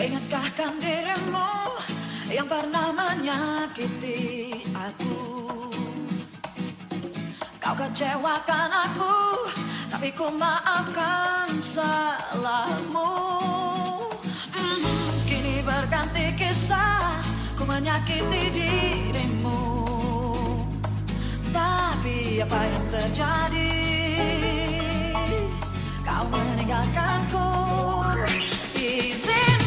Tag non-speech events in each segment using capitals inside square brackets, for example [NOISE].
Ingatkah kan dirimu yang pernah menyakiti aku? Kau kecewakan aku Tapi ku maafkan salahmu. Mm, Kini berganti kisah Ku menyakiti dirimu. Tapi apa yang terjadi? Kau meninggalkanku. Izinkan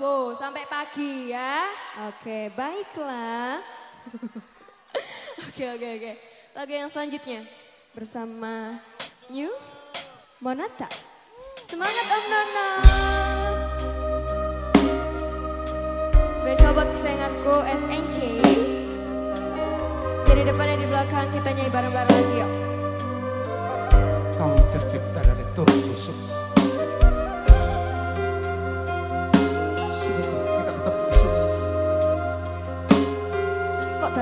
subuh, sampai pagi ya. Oke, baiklah. [LAUGHS] oke, oke, oke. Lagu yang selanjutnya bersama New Monata. Semangat Om Nono. Spesial buat kesayanganku SNC. Jadi depan dan di belakang kita nyanyi bareng-bareng lagi yuk. Kau tercipta dari turun busuk.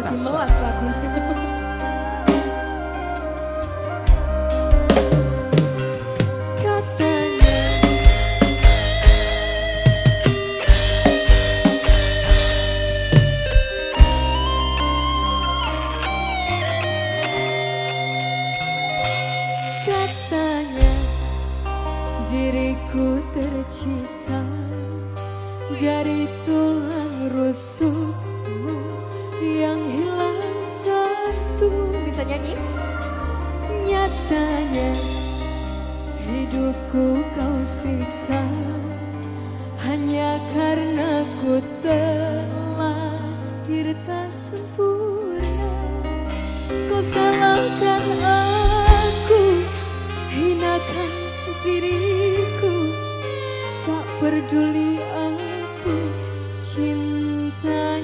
Классно. Классно. Hidupku kau siksa hanya karena ku terlahir tak sempurna. Kau salahkan aku, hinakan diriku, tak peduli aku, cintanya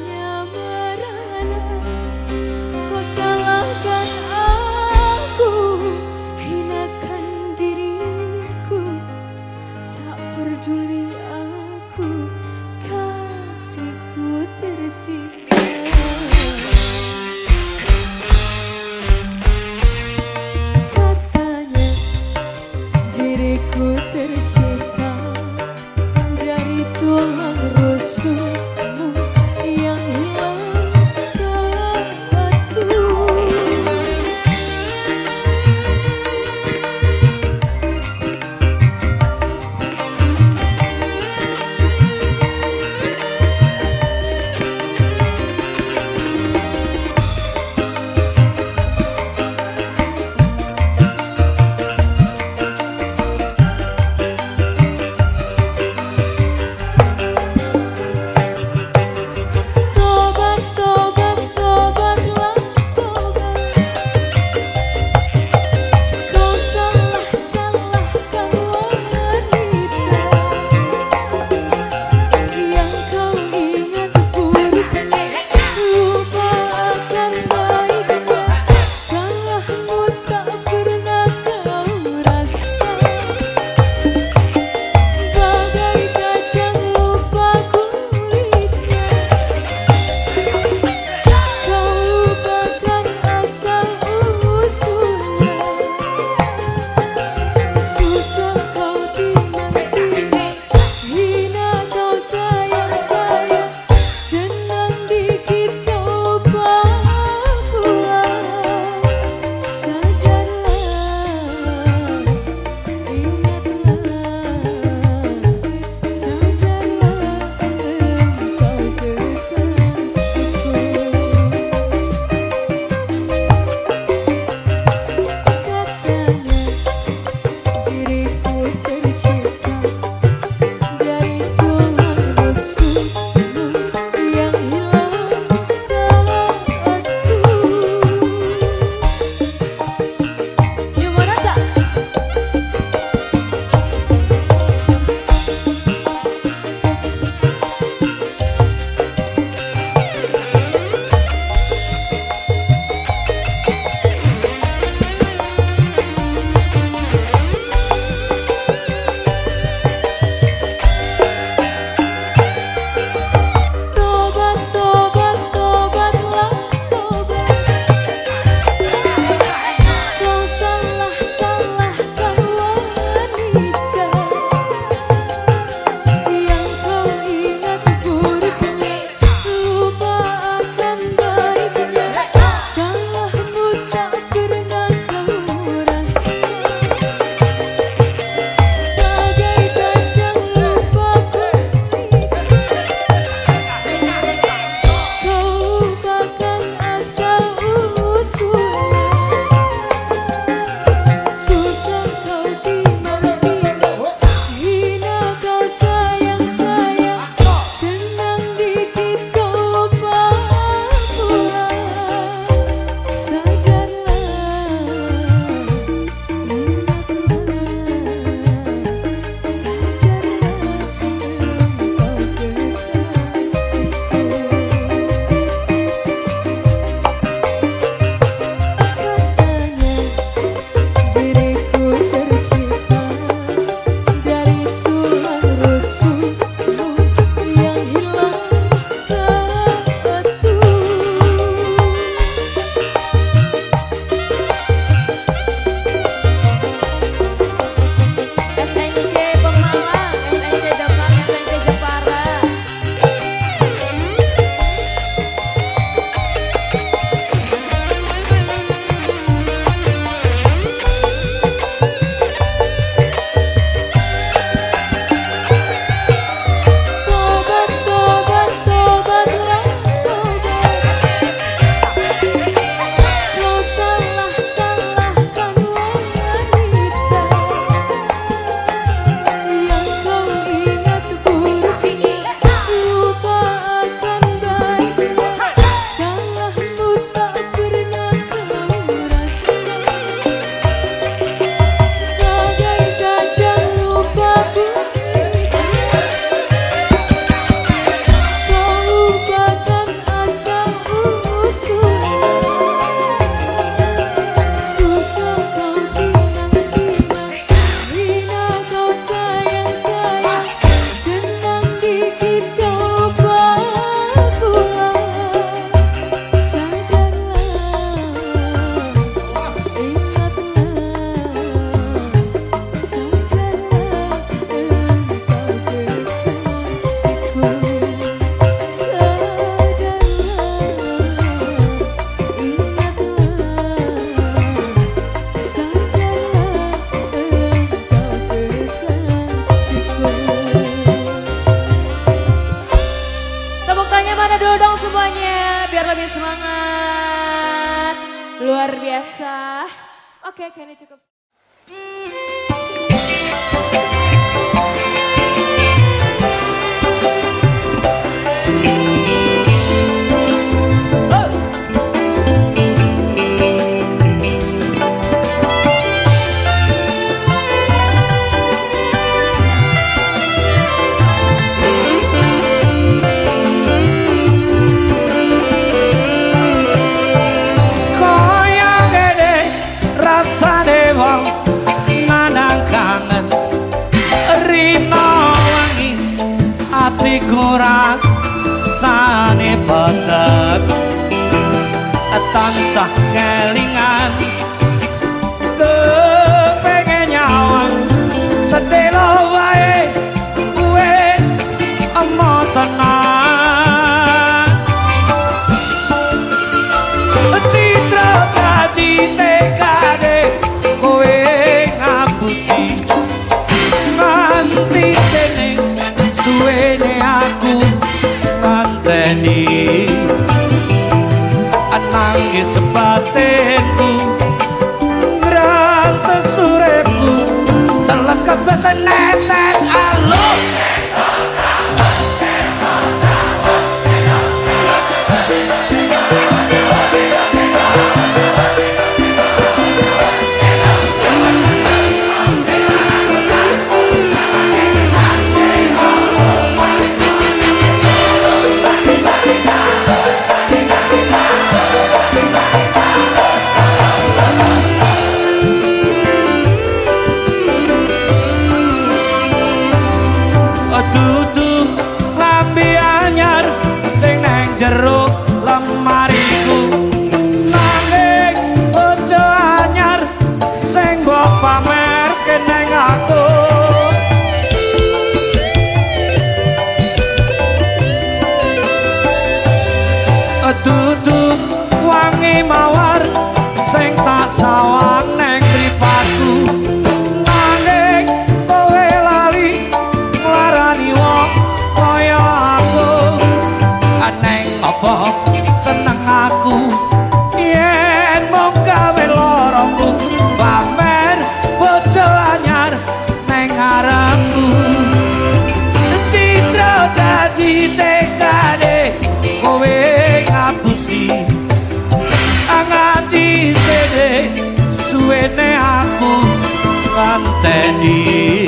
Anteni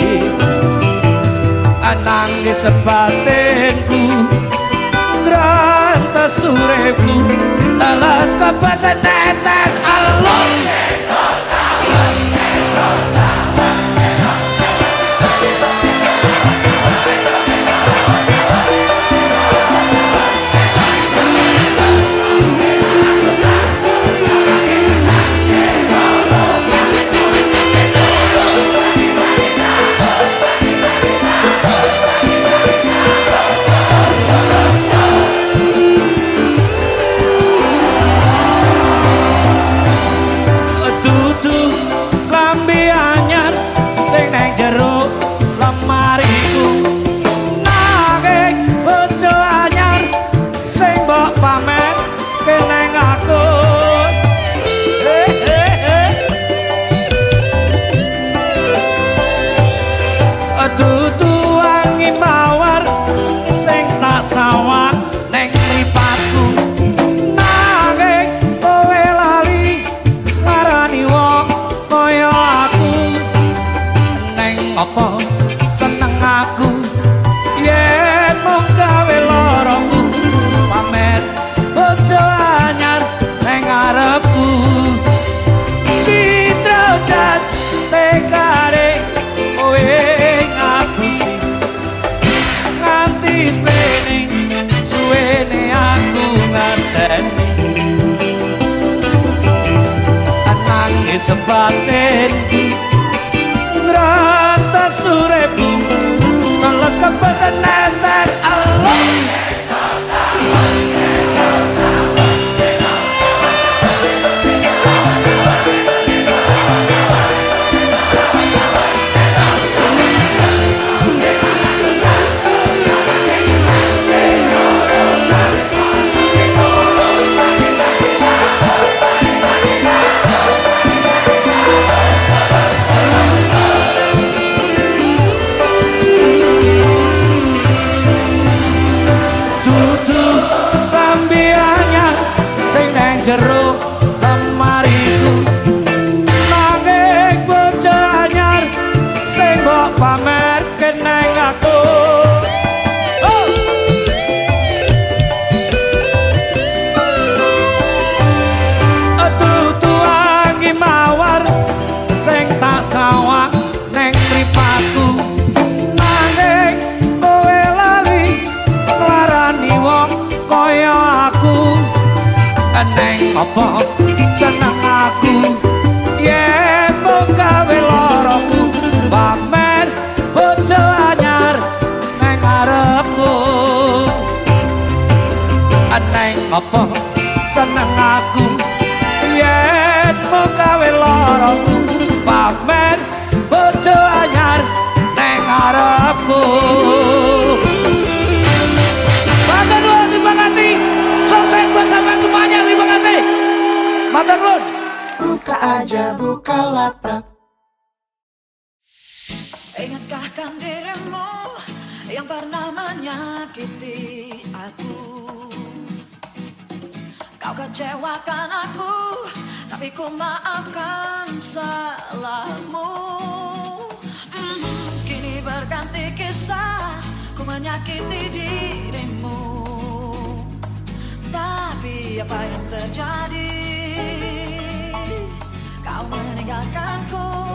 Anang di sepatenku Ngerantas surebu Telas kepeset tetes. Apa Ingatkah kan dirimu yang pernah menyakiti aku? Kau kecewakan aku tapi ku maafkan salahmu. Hmm, Kini berganti kisah ku menyakiti dirimu. Tapi apa yang terjadi? Kau meninggalkanku.